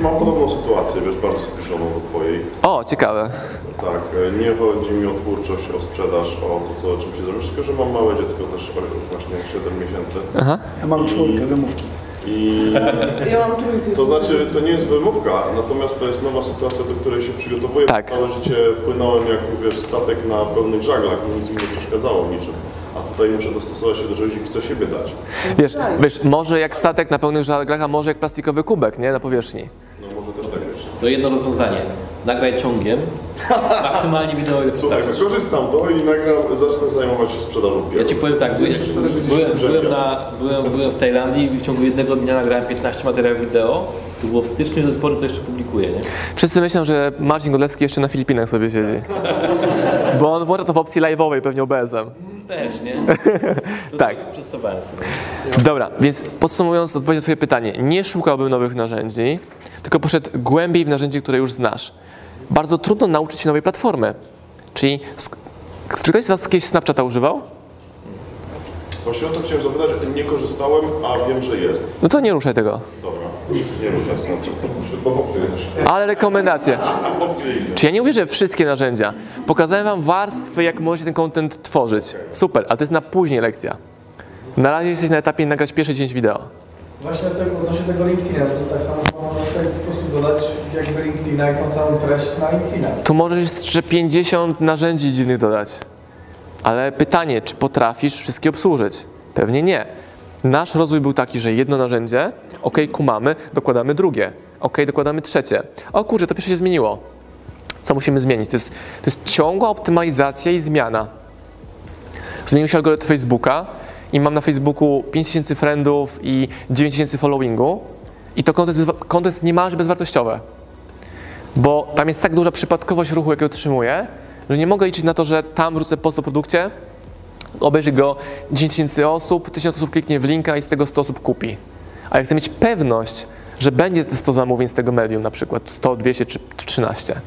Mam podobną sytuację, wiesz, bardzo zbliżoną do Twojej. O, ciekawe. Tak, nie chodzi mi o twórczość, o sprzedaż, o to, co, czym się zajmujesz, tylko że mam małe dziecko też, właśnie 7 miesięcy. Ja mam czwórkę wymówki. I Ja mam trójkę. to znaczy, to nie jest wymówka, natomiast to jest nowa sytuacja, do której się przygotowuję. Tak. Całe życie płynąłem jak, wiesz, statek na pełnych żaglach, nic mi nie przeszkadzało niczym. A tutaj muszę dostosować się do czegoś i chcę siebie dać. Wiesz, wiesz, może jak statek na pełnych żaglach, a może jak plastikowy kubek, nie? Na powierzchni. To jedno rozwiązanie. Nagraj ciągiem, maksymalnie wideo ile Słuchaj, potrafisz. wykorzystam to i nagram, zacznę zajmować się sprzedażą Ja pieru. Ci powiem tak, byłem, byłem, byłem, na, byłem, byłem w Tajlandii i w ciągu jednego dnia nagrałem 15 materiałów wideo. To było w styczniu, do tej pory to jeszcze publikuję, nie? Wszyscy myślą, że Marcin Godlewski jeszcze na Filipinach sobie siedzi. Bo on włącza to w opcji live'owej, pewnie OBS-em. Też, nie? Tak. Dobra, więc podsumowując, odpowiedź na Twoje pytanie. Nie szukałbym nowych narzędzi, tylko poszedł głębiej w narzędzie, które już znasz. Bardzo trudno nauczyć się nowej platformy. Czyli, czy ktoś z Was kiedyś Snapchata używał? Właśnie o to chciałem zapytać, nie korzystałem, a wiem, że jest. No to nie ruszaj tego. Dobra, nie ruszaj Snapchat. Bo. Ale rekomendacje. Czy ja nie mówię, że wszystkie narzędzia. Pokazałem Wam warstwy, jak możecie ten content tworzyć. Super, ale to jest na później lekcja. Na razie jesteś na etapie nagrać pierwszy dzień wideo. Właśnie tego, odnośnie tego LinkedIna, to tak samo możesz tutaj po prostu dodać jakby LinkedIna i tą samą treść na LinkedIna. Tu możesz jeszcze 50 narzędzi dziwnych dodać. Ale pytanie, czy potrafisz wszystkie obsłużyć? Pewnie nie. Nasz rozwój był taki, że jedno narzędzie, ok, kumamy, dokładamy drugie, ok, dokładamy trzecie. O kurczę, to pierwsze się zmieniło. Co musimy zmienić? To jest, to jest ciągła optymalizacja i zmiana. Zmienił się algorytm Facebooka i mam na Facebooku 5000 friendów i 9000 followingu i to konto jest, konto jest niemalże bezwartościowe bo tam jest tak duża przypadkowość ruchu, jaki otrzymuję, że nie mogę liczyć na to, że tam wrzucę post o produkcie, obejrzy go 10 tysięcy osób, 1000 osób kliknie w linka i z tego 100 osób kupi. A ja chcę mieć pewność, że będzie te 100 zamówień z tego medium, na przykład 100, 200 czy 13.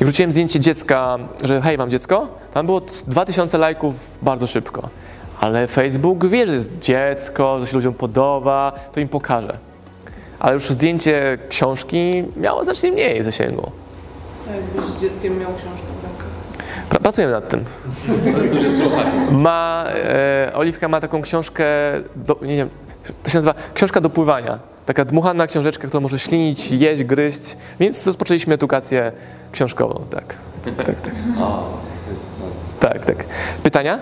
I wrzuciłem zdjęcie dziecka, że hej, mam dziecko. Tam było 2000 lajków bardzo szybko. Ale Facebook wie, że jest dziecko, że się ludziom podoba, to im pokaże. Ale już zdjęcie książki miało znacznie mniej zasięgu. A jakbyś z dzieckiem miał książkę Pracujemy nad tym. Ma, e, Oliwka ma taką książkę, do, nie wiem, to się nazywa książka do pływania. Taka dmuchana książeczka, którą może ślinić, jeść, gryźć. Więc rozpoczęliśmy edukację książkową, tak. Tak, tak. Tak, tak. Pytania?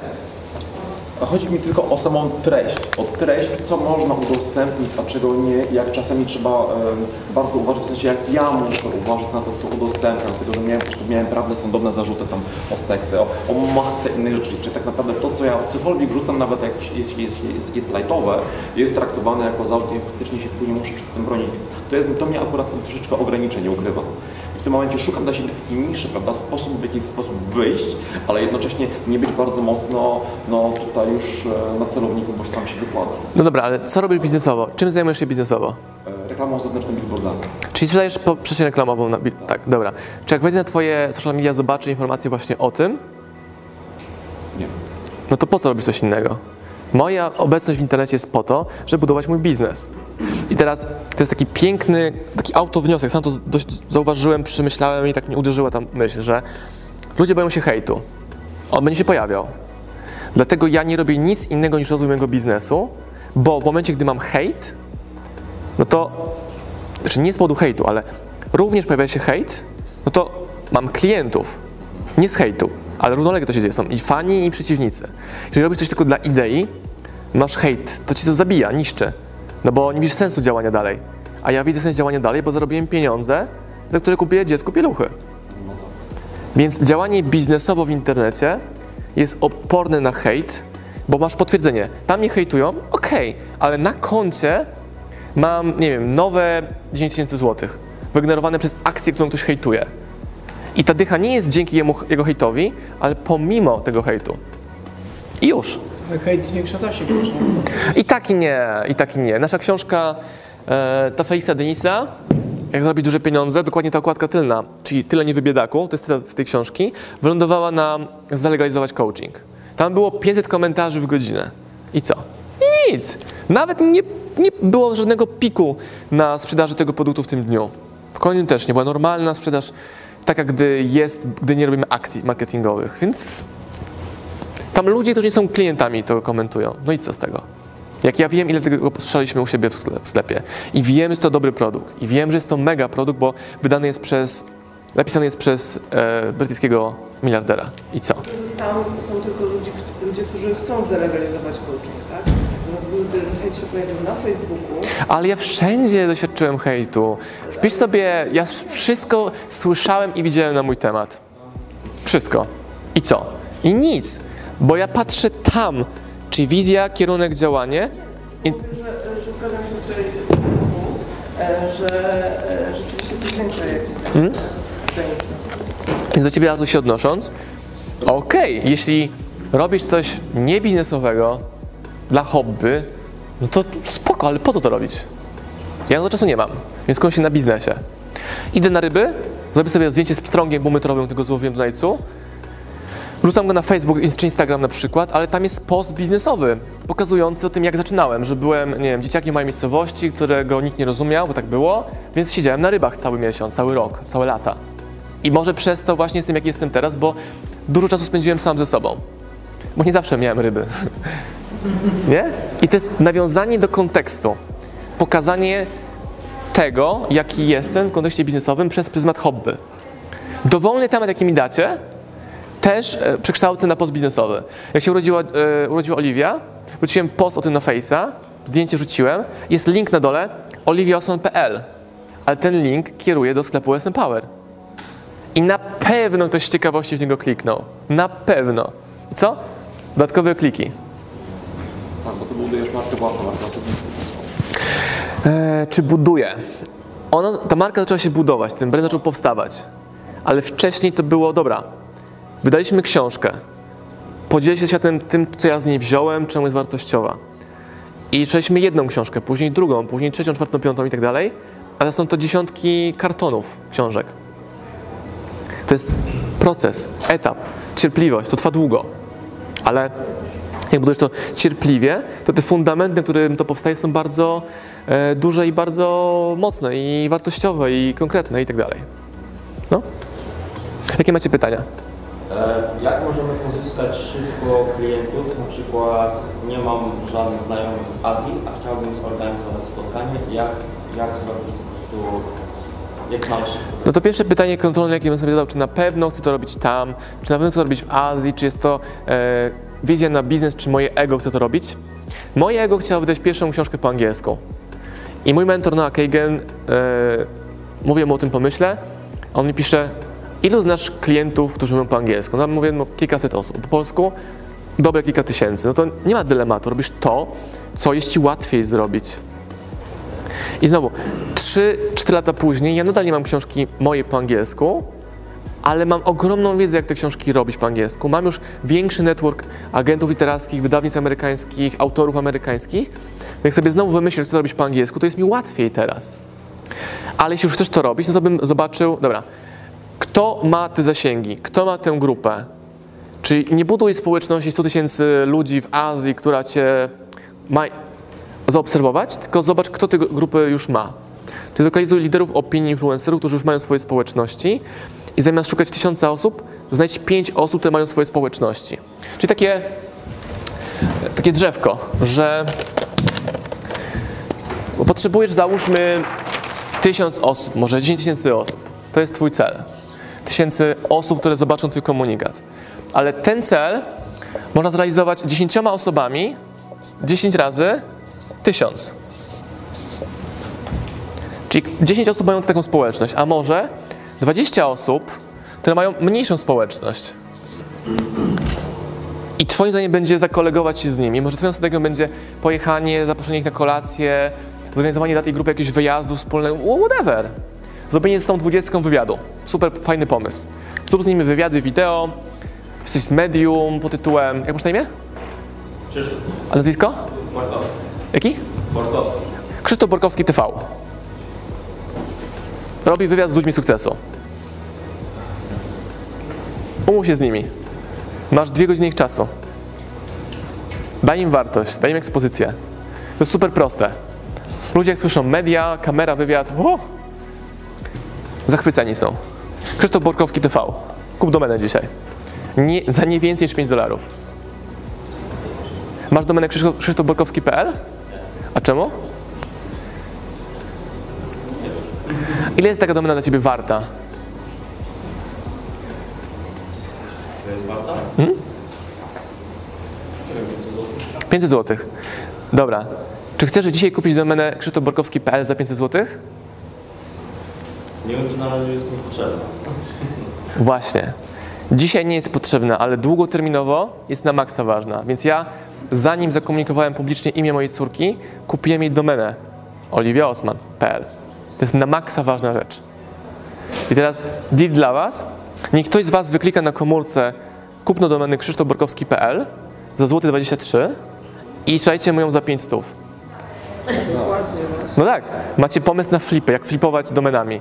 Chodzi mi tylko o samą treść, o treść, co można udostępnić, a czego nie, jak czasami trzeba em, bardzo uważać, w sensie jak ja muszę uważać na to, co udostępniam, dlatego że miałem, że miałem prawne sądowne zarzuty tam o sektę, o, o masę innych rzeczy, czy tak naprawdę to, co ja cokolwiek wrzucam, nawet jak jest, jest, jest, jest lightowe, jest traktowane jako zarzut i faktycznie się później muszę przed tym bronić, więc to, jest, to mnie akurat troszeczkę ograniczenie ukrywa. I w tym momencie szukam dla siebie takiej niszy, prawda, sposób, w jaki sposób wyjść, ale jednocześnie nie być bardzo mocno, no tutaj już e, na celowniku, bo sam się wykładam. No dobra, ale co robisz biznesowo? Czym zajmujesz się biznesowo? E, Reklamą zewnętrzną billboardami. Czyli sprzedajesz po przestrzeń reklamową na bi- Tak, dobra. Czy jak wejdę na twoje social media, zobaczę informacje właśnie o tym, Nie. no to po co robisz coś innego? Moja obecność w internecie jest po to, żeby budować mój biznes. I teraz to jest taki piękny, taki autowniosek. Sam to dość zauważyłem, przemyślałem i tak mnie uderzyła ta myśl, że ludzie boją się hejtu. On będzie się pojawiał. Dlatego ja nie robię nic innego niż rozwój mojego biznesu, bo w momencie, gdy mam hejt, no to, znaczy nie z powodu hejtu, ale również pojawia się hejt, no to mam klientów, nie z hejtu, ale równolegle to się dzieje. Są i fani, i przeciwnicy. Jeżeli robisz coś tylko dla idei, masz hejt, to ci to zabija, niszczy. No bo nie widzisz sensu działania dalej. A ja widzę sens działania dalej, bo zarobiłem pieniądze, za które kupię dziecku pieluchy. Więc działanie biznesowo w internecie jest oporne na hejt, bo masz potwierdzenie. Tam mnie hejtują, okej, ale na koncie mam, nie wiem, nowe 10 tysięcy złotych, wygenerowane przez akcję, którą ktoś hejtuje. I ta dycha nie jest dzięki jemu, jego hejtowi, ale pomimo tego hejtu. I już. Hejt zwiększa zasięg? I tak i nie, i tak i nie. Nasza książka, e, ta Felixa Denisa, jak zrobić duże pieniądze, dokładnie ta okładka tylna, czyli Tyle nie wybiedaku, to jest cytat z tej książki, wylądowała na zdelegalizować coaching. Tam było 500 komentarzy w godzinę. I co? I nic. Nawet nie, nie było żadnego piku na sprzedaży tego produktu w tym dniu. W kolejnym też nie była normalna sprzedaż, taka gdy jest, gdy nie robimy akcji marketingowych. Więc tam ludzie, którzy nie są klientami, to komentują. No i co z tego? Jak ja wiem, ile tego posłyszeliśmy u siebie w sklep- w sklepie i wiem, że to dobry produkt i wiem, że jest to mega produkt, bo wydany jest przez, napisany jest przez e, brytyjskiego miliardera. I co? Tam są tylko ludzie, ludzie którzy chcą zdelegalizować coaching, tak? Hejt się pojawił na Facebooku, Ale ja wszędzie doświadczyłem hejtu. Wpisz sobie, ja wszystko słyszałem i widziałem na mój temat. Wszystko. I co? I nic. Bo ja patrzę tam, czy wizja, kierunek, działanie. I, że, że zgadzam się tutaj z Tobą, e, że e, rzeczywiście wykańcza jakiś zasięg. Więc do ciebie Artur się odnosząc, okej, jeśli robisz coś niebiznesowego dla hobby, no to spoko, ale po co to robić? Ja na to czasu nie mam, więc skupiam się na biznesie. Idę na ryby, zrobię sobie zdjęcie z pstrągiem półmetrowym, tego złowiłem do najcu, Wrzucam go na Facebook czy Instagram na przykład, ale tam jest post biznesowy, pokazujący o tym, jak zaczynałem, że byłem, nie wiem, dzieciakiem małej miejscowości, którego nikt nie rozumiał, bo tak było, więc siedziałem na rybach cały miesiąc, cały rok, całe lata. I może przez to właśnie jestem, jaki jestem teraz, bo dużo czasu spędziłem sam ze sobą. Bo nie zawsze miałem ryby. nie? I to jest nawiązanie do kontekstu. Pokazanie tego, jaki jestem w kontekście biznesowym przez pryzmat hobby. Dowolny temat, jaki mi dacie, też e, przekształcę na post biznesowy. Jak się urodziła, e, urodziła Oliwia, wróciłem post o tym na Face'a, zdjęcie rzuciłem, jest link na dole oliwiaosman.pl, ale ten link kieruje do sklepu SM Power. I na pewno ktoś z ciekawości w niego kliknął. Na pewno. I co? Dodatkowe kliki. Tak, bo ty budujesz markę własną, markę osobistą. E, czy buduje? Ono, ta marka zaczęła się budować, ten brand zaczął powstawać. Ale wcześniej to było, dobra, wydaliśmy książkę, podzielę się światem tym, co ja z niej wziąłem, czemu jest wartościowa. I przejdźmy jedną książkę, później drugą, później trzecią, czwartą, piątą i tak dalej, ale są to dziesiątki kartonów książek. To jest proces, etap, cierpliwość, to trwa długo, ale jak budujesz to cierpliwie, to te fundamenty, na którym to powstaje, są bardzo e, duże i bardzo mocne i wartościowe i konkretne i tak dalej. No. Jakie macie pytania? E, Jak możemy pozyskać szybko klientów? Na przykład nie mam żadnych znajomych w Azji, a chciałbym zorganizować spotkanie. Jak, jak zrobić po prostu? No to pierwsze pytanie kontrolne, jakie bym sobie zadał, czy na pewno chcę to robić tam, czy na pewno chcę to robić w Azji, czy jest to e, wizja na biznes, czy moje ego chce to robić. Moje ego chciało wydać pierwszą książkę po angielsku. I mój mentor Noah Kagan, e, mówię mu o tym pomyśle, on mi pisze, ilu znasz klientów, którzy mówią po angielsku? No mówię, no kilkaset osób. Po polsku dobre kilka tysięcy. No to nie ma dylematu, robisz to, co jest ci łatwiej zrobić. I znowu, 3-4 lata później ja nadal nie mam książki mojej po angielsku, ale mam ogromną wiedzę, jak te książki robić po angielsku. Mam już większy network agentów literackich, wydawnictw amerykańskich, autorów amerykańskich. Jak sobie znowu wymyślę, co robić po angielsku, to jest mi łatwiej teraz. Ale jeśli już chcesz to robić, no to bym zobaczył, dobra, kto ma te zasięgi, kto ma tę grupę. Czyli nie buduj społeczności 100 tysięcy ludzi w Azji, która cię ma zaobserwować, tylko zobacz, kto te grupy już ma. Czyli zlokalizuj liderów opinii, influencerów, którzy już mają swoje społeczności i zamiast szukać tysiąca osób, znajdź pięć osób, które mają swoje społeczności. Czyli takie, takie drzewko, że potrzebujesz, załóżmy, tysiąc osób, może 10 tysięcy osób. To jest twój cel. Tysięcy osób, które zobaczą twój komunikat. Ale ten cel można zrealizować dziesięcioma osobami 10 razy tysiąc. Czyli 10 osób mających taką społeczność, a może 20 osób, które mają mniejszą społeczność. I twoim zdaniem będzie zakolegować się z nimi. Może twoją strategią będzie pojechanie, zaproszenie ich na kolację, zorganizowanie dla tej grupy jakiegoś wyjazdu wspólnego, whatever. Zrobienie z tą 20 wywiadu. Super fajny pomysł. Zrób z nimi wywiady wideo, jesteś z medium pod tytułem, jak masz na imię? Krzysztof A nazwisko? Borkowski. Jaki? Borkowski. Krzysztof Borkowski TV. Robi wywiad z ludźmi sukcesu. Umów się z nimi. Masz dwie godziny ich czasu. Daj im wartość, daj im ekspozycję. To jest super proste. Ludzie jak słyszą media, kamera, wywiad, o! Zachwyceni są. Krzysztof Borkowski TV. Kup domenę dzisiaj. Nie, za nie więcej niż 5 dolarów. Masz domenę krzysztof- krzysztofborkowski.pl? A czemu? Ile jest taka domena dla Ciebie warta? Warta? 500 zł. Dobra. Czy chcesz dzisiaj kupić domenę krzysztofborkowski.pl za 500 zł? Nie wiem, czy na razie jest mi potrzebna. Właśnie. Dzisiaj nie jest potrzebna, ale długoterminowo jest na maksa ważna. Więc ja, zanim zakomunikowałem publicznie imię mojej córki, kupiłem jej domenę oliwiaosman.pl. To jest na maksa ważna rzecz. I teraz deal dla Was. Niech ktoś z Was wyklika na komórce kupno domeny krzysztofborkowski.pl za złoty 23 i słuchajcie mu ją za 5 stów. Dokładnie. No tak, macie pomysł na flipy, jak flipować domenami.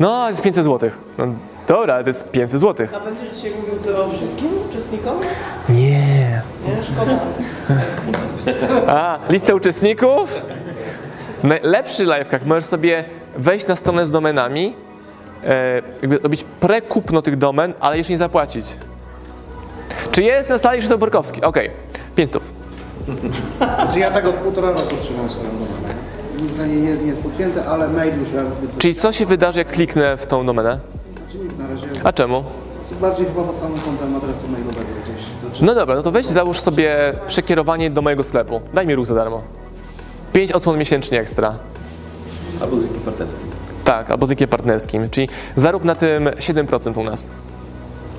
No, jest 500 zł. No, dobra, ale to jest 500 zł. A będziesz dzisiaj mówił to wszystkim uczestnikom? Nie. Nie, szkoda. A, listę uczestników? Najlepszy lifehack, możesz sobie wejść na stronę z domenami, e, jakby robić prekupno tych domen, ale jeszcze nie zapłacić. Czy jest na sali Krzysztof Borkowski? Okej, 500. Znaczy ja tak od półtora roku trzymam swoją domenę. Nic na niej nie jest, nie jest podpięte, ale mail już jakby coś... Czyli co się wydarzy, jak kliknę w tą domenę? Znaczy nic na razie. A czemu? Bardziej chyba pod samym kątem adresu mailowego gdzieś. Zaczyna. No dobra, no to weź załóż sobie przekierowanie do mojego sklepu. Daj mi ruch za darmo. 5 odsłon miesięcznie ekstra. Albo z linkiem partnerskim. Tak, albo z linkiem partnerskim. Czyli zarób na tym 7% u nas.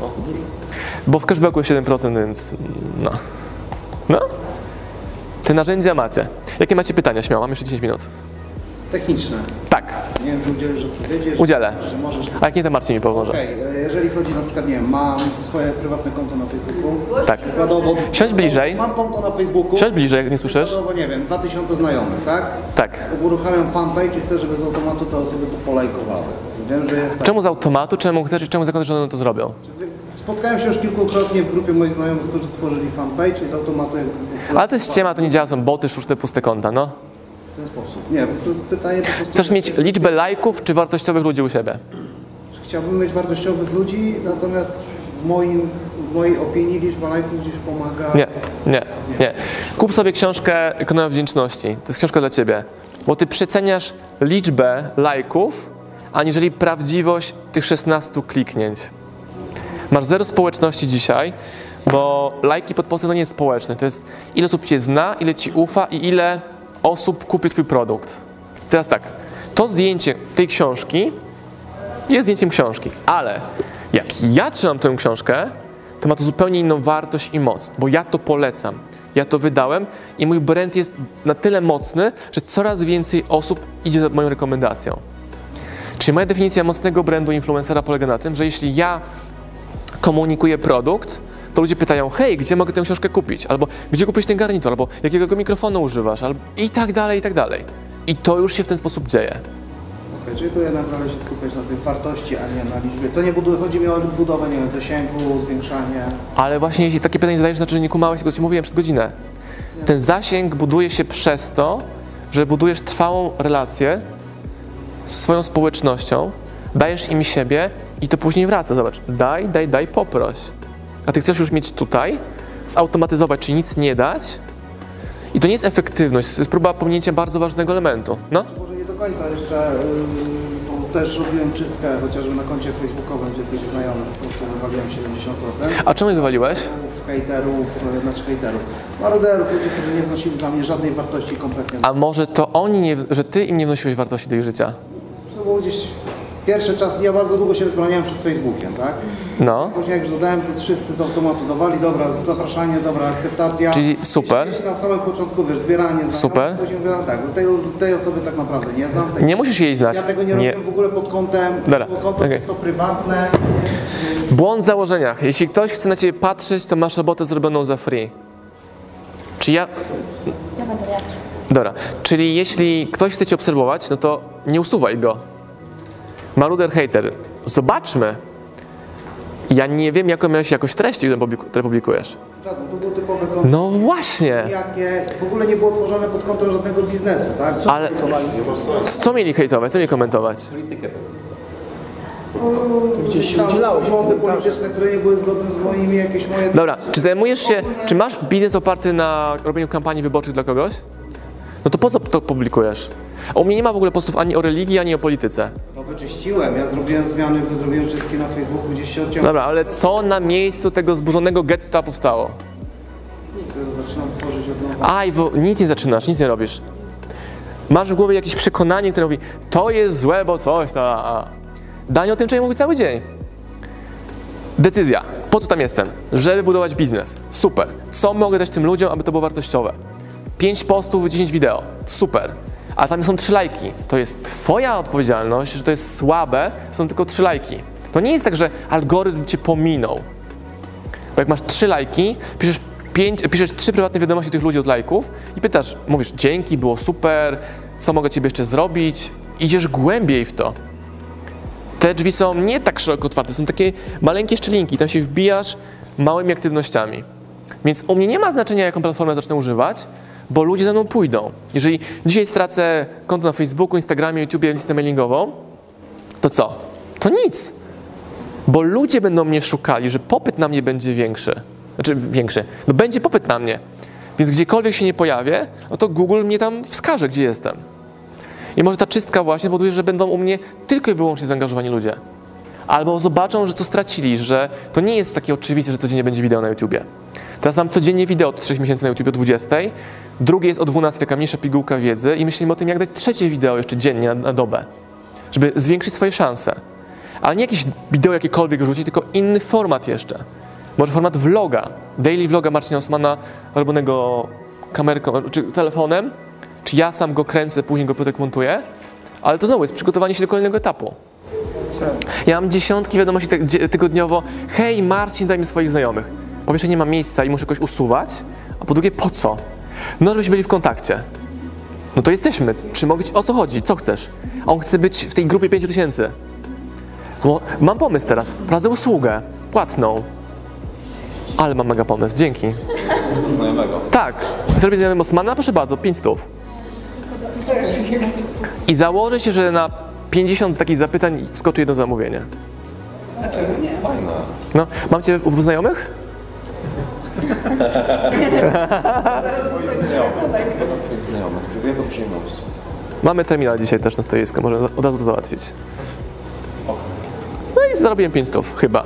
O, to dużo. Bo w cashbacku jest 7%, więc no. No. Te narzędzia macie. Jakie macie pytania? Śmiało, mam jeszcze 10 minut. Techniczne. Tak, Nie wiem, czy udzielisz odpowiedzi. Udzielę. Że możesz... a jak nie, to Marcin mi pomoże. Okej, e, jeżeli chodzi na przykład, nie wiem, mam swoje prywatne konto na Facebooku. Tak. Przykładowo... Siądź bliżej. Mam konto na Facebooku. Siądź bliżej, jak nie słyszysz. Przykładowo, nie wiem, 2000 znajomych, tak? Tak. Uruchamiam fanpage i chcę, żeby z automatu te osoby to polajkowały. Wiem, że jest tak. Czemu z automatu? Czemu chcesz i czemu zakładasz, że one to zrobią? Spotkałem się już kilkukrotnie w grupie moich znajomych, którzy tworzyli fanpage i z automatu Ale to jest ściema, to nie działa, są boty, sztuczne, puste konta, no. w ten sposób. Nie, bo to pytanie po prostu... Chcesz mieć liczbę lajków czy wartościowych ludzi u siebie? Chciałbym mieć wartościowych ludzi, natomiast w, moim, w mojej opinii liczba lajków gdzieś pomaga. Nie, nie, nie. Kup sobie książkę Ekonomia Wdzięczności. To jest książka dla ciebie. Bo ty przeceniasz liczbę lajków, aniżeli prawdziwość tych 16 kliknięć. Masz zero społeczności dzisiaj, bo lajki pod postem to nie jest społeczne. To jest ile osób cię zna, ile ci ufa i ile osób kupi twój produkt. Teraz tak, to zdjęcie tej książki jest zdjęciem książki, ale jak ja trzymam tę książkę, to ma to zupełnie inną wartość i moc, bo ja to polecam. Ja to wydałem i mój brand jest na tyle mocny, że coraz więcej osób idzie za moją rekomendacją. Czyli moja definicja mocnego brandu influencera polega na tym, że jeśli ja komunikuję produkt, to ludzie pytają, hej, gdzie mogę tę książkę kupić? Albo gdzie kupić ten garnitur? Albo jakiego mikrofonu używasz? Albo i tak dalej, i tak dalej. I to już się w ten sposób dzieje. Okej, czyli tu jednak należy się skupiać na tej wartości, a nie na liczbie. To nie buduje, chodzi mi o budowę, nie wiem, zasięgu, zwiększanie. Ale właśnie jeśli takie pytanie zadajesz, znaczy, że nie kumałeś tego, ci mówiłem przez godzinę. Ten zasięg buduje się przez to, że budujesz trwałą relację z swoją społecznością, dajesz im siebie i to później wraca. Zobacz, daj, daj, daj, poproś. A ty chcesz już mieć tutaj, zautomatyzować, czy nic nie dać. I to nie jest efektywność, to jest próba pominięcia bardzo ważnego elementu. No, Może nie do końca jeszcze, yy, bo też robiłem czystkę chociażby na koncie facebookowym, gdzie tych znajomych po prostu wywaliłem 70%. a czemu ich wywaliłeś? Hejterów, yy, znaczy hejterów, maruderów, ludzi, którzy nie wnosili dla mnie żadnej wartości kompletnie. A może to oni, nie, że ty im nie wnosiłeś wartości do ich życia? To było gdzieś pierwszy czas, ja bardzo długo się wzbraniałem przed Facebookiem, tak? No, Później jak już dodałem, to wszyscy z automatu dawali, dobra, zapraszanie, dobra, akceptacja. Czyli super. Jeśli na samym początku, wiesz, zbieranie Super. Później mówię, tak, tej, tej osoby tak naprawdę nie znam. Tej, nie musisz jej znać. ja tego nie, robię w ogóle pod kątem, Dobra, bo konto okej. jest to prywatne. Błąd w założeniach. Jeśli ktoś chce na ciebie patrzeć, to masz robotę zrobioną za free. Czy ja... Ja będę wiatr. Dobra, czyli jeśli ktoś chce cię obserwować, no to nie usuwaj go. Maruder hater. Zobaczmy. Ja nie wiem, jaką miałeś jakość treści, które publiku- które publikujesz. Żaden, to było typowe konto, No właśnie. jakie w ogóle nie było tworzone pod kątem żadnego biznesu, tak? Co Ale co mieli hejtować, co mieli komentować? Politykę. gdzieś się udzielało. Poglądy polityczne, które nie były zgodne z moimi, jakieś moje... Dobra, czy zajmujesz się, czy masz biznes oparty na robieniu kampanii wyborczych dla kogoś? No to po co to publikujesz? A u mnie nie ma w ogóle postów ani o religii, ani o polityce. No wyczyściłem, ja zrobiłem zmiany, zrobiłem czystki na Facebooku, gdzieś się odciąłem. Dobra, ale co na miejscu tego zburzonego getta powstało? Zaczynam tworzyć od nowa. Aj, bo nic nie zaczynasz, nic nie robisz. Masz w głowie jakieś przekonanie, które mówi, to jest złe, bo coś, ta, a. Daniel o tym człowiek mówi cały dzień. Decyzja. Po co tam jestem? Żeby budować biznes. Super. Co mogę dać tym ludziom, aby to było wartościowe? 5 postów, 10 wideo. Super. Ale tam są 3 lajki. To jest twoja odpowiedzialność, że to jest słabe, są tylko 3 lajki. To nie jest tak, że algorytm cię pominął. Bo jak masz trzy lajki, piszesz, pięć, piszesz trzy prywatne wiadomości tych ludzi od lajków i pytasz, mówisz dzięki, było super, co mogę ciebie jeszcze zrobić, idziesz głębiej w to. Te drzwi są nie tak szeroko otwarte, są takie maleńkie szczelinki, tam się wbijasz małymi aktywnościami. Więc u mnie nie ma znaczenia, jaką platformę zacznę używać, bo ludzie za mną pójdą. Jeżeli dzisiaj stracę konto na Facebooku, Instagramie, YouTubie, listę mailingową, to co? To nic. Bo ludzie będą mnie szukali, że popyt na mnie będzie większy. Znaczy większy. No będzie popyt na mnie. Więc gdziekolwiek się nie pojawię, no to Google mnie tam wskaże, gdzie jestem. I może ta czystka właśnie powoduje, że będą u mnie tylko i wyłącznie zaangażowani ludzie. Albo zobaczą, że co stracili, że to nie jest takie oczywiste, że codziennie będzie wideo na YouTubie. Teraz mam codziennie wideo od 3 miesięcy na YouTube o 20. Drugie jest o 12, taka mniejsza pigułka wiedzy i myślimy o tym, jak dać trzecie wideo jeszcze dziennie na, na dobę, żeby zwiększyć swoje szanse. Ale nie jakieś wideo jakiekolwiek rzucić, tylko inny format jeszcze. Może format vloga, daily vloga Marcina Osmana, robionego kamerką, czy telefonem, czy ja sam go kręcę, później go Piotrek montuje, ale to znowu jest przygotowanie się do kolejnego etapu. Ja mam dziesiątki wiadomości tygodniowo, hej Marcin, daj mi swoich znajomych. Po pierwsze nie ma miejsca i muszę kogoś usuwać, a po drugie po co? No żebyśmy byli w kontakcie. No to jesteśmy, czy mogę ci, o co chodzi, co chcesz? A on chce być w tej grupie 5000. tysięcy. Bo mam pomysł teraz. Prowadzę usługę płatną. Ale mam mega pomysł, dzięki. Znajomego. Tak. Zrobię znajomym Osmana, proszę bardzo, 5 stów. I założę się, że na 50 takich zapytań skoczy jedno zamówienie. Fajne. No, mam cię w, w znajomych? Twoich znajomych. Spróbuję to przyjemnością. Mamy terminal dzisiaj też na stoisku, może od razu to załatwić. No i zarobiłem 5 stów, chyba.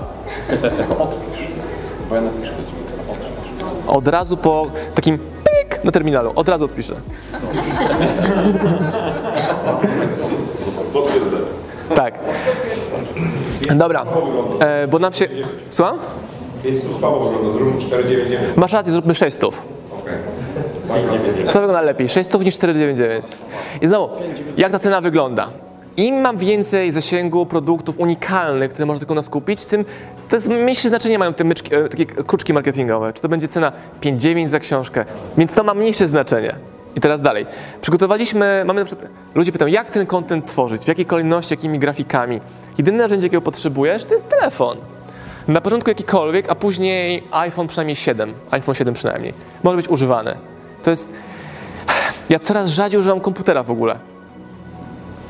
Tylko odpisz. Bo ja napiszę do ciebie, tylko odpisz. Od razu po takim pik na terminalu, od razu odpiszę. Z potwierdzenia. Tak. Dobra, e, bo nam się... Słucham? Więc tu słabo wygląda, zróbmy 499. Masz rację, zróbmy 6 stów. Co wygląda lepiej? 6 stów niż 4,99. I znowu, jak ta cena wygląda? Im mam więcej zasięgu produktów unikalnych, które można tylko nas kupić, tym to jest mniejsze znaczenie mają te myczki, e, takie kruczki marketingowe. Czy to będzie cena 5,9 za książkę, więc to ma mniejsze znaczenie. I teraz dalej. Przygotowaliśmy, mamy na przykład, ludzie pytają, jak ten content tworzyć, w jakiej kolejności, jakimi grafikami. Jedyne narzędzie, jakiego potrzebujesz, to jest telefon. Na początku jakikolwiek, a później iPhone przynajmniej 7, iPhone 7 przynajmniej. Może być używany. To jest... Ja coraz rzadziej używam komputera w ogóle.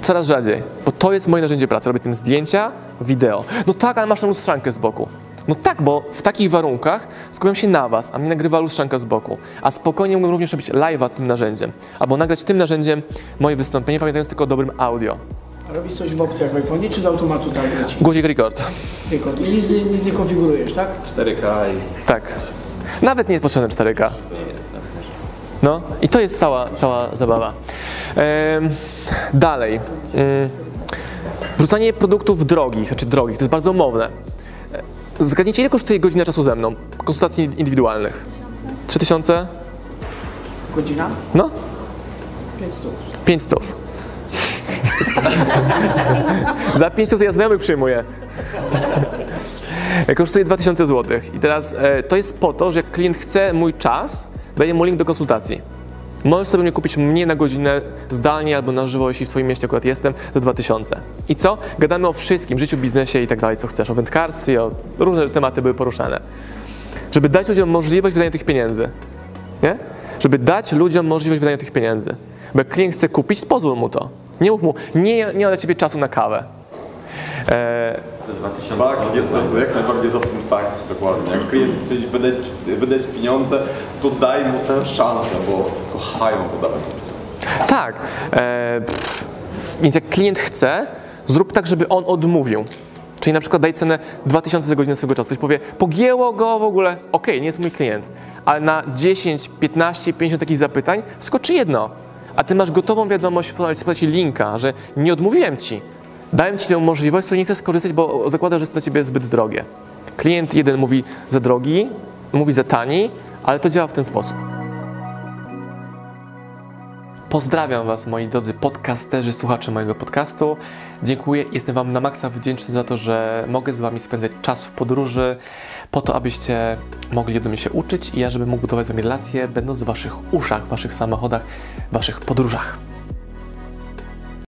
Coraz rzadziej, bo to jest moje narzędzie pracy. Robię tym zdjęcia, wideo. No tak, ale masz tam lustrzankę z boku. No tak, bo w takich warunkach skupiam się na Was, a mnie nagrywa lustrzanka z boku. A spokojnie mógłbym również robić live'a tym narzędziem. Albo nagrać tym narzędziem moje wystąpienie, pamiętając tylko o dobrym audio. A robisz coś w opcjach w iPhone, czy z automatu tak leci? Guzik record. Rekord. I nic, nic nie konfigurujesz, tak? 4K i Tak. Nawet nie jest potrzebne 4K. No i to jest cała, cała zabawa. Em, dalej. Ym, wrzucanie produktów drogich, znaczy drogich, to jest bardzo umowne. E, Zgadnijcie, ile kosztuje godzina czasu ze mną? Konsultacji indywidualnych. 3000? Godzina? No, 500. 500. Za 500 to ja znajomych przyjmuję. Kosztuje 2000 zł. I teraz e, to jest po to, że jak klient chce mój czas, daję mu link do konsultacji. Możesz sobie mnie kupić mnie na godzinę zdalnie albo na żywo, jeśli w Twoim mieście akurat jestem, za 2000. I co? Gadamy o wszystkim, życiu, biznesie i tak dalej, co chcesz. O wędkarstwie, o różne tematy były poruszane. Żeby dać ludziom możliwość wydania tych pieniędzy. Nie? Żeby dać ludziom możliwość wydania tych pieniędzy. Bo jak klient chce kupić, pozwól mu to. Nie mów mu, nie, nie ma dla Ciebie czasu na kawę. Eee, Tak, jestem jak najbardziej za tym tak, dokładnie. Jak klient chce wydać, wydać pieniądze, to daj mu tę szansę, bo kochają to dawać. Tak. E, więc jak klient chce, zrób tak, żeby on odmówił. Czyli na przykład daj cenę 2000 za godzinę swojego czasu. Ktoś powie, pogięło go w ogóle, okej, nie jest mój klient. Ale na 10, 15, 50 takich zapytań wskoczy jedno. A ty masz gotową wiadomość w postaci linka, że nie odmówiłem ci. Dałem ci tę możliwość, z której nie chcesz skorzystać, bo zakładam, że jest dla ciebie zbyt drogie. Klient jeden mówi za drogi, mówi za tani, ale to działa w ten sposób. Pozdrawiam Was, moi drodzy podcasterzy, słuchacze mojego podcastu. Dziękuję, jestem Wam na maksa wdzięczny za to, że mogę z Wami spędzać czas w podróży, po to, abyście mogli mnie się uczyć i ja, żebym mógł budować z Wami relacje, będąc w Waszych uszach, Waszych samochodach, Waszych podróżach.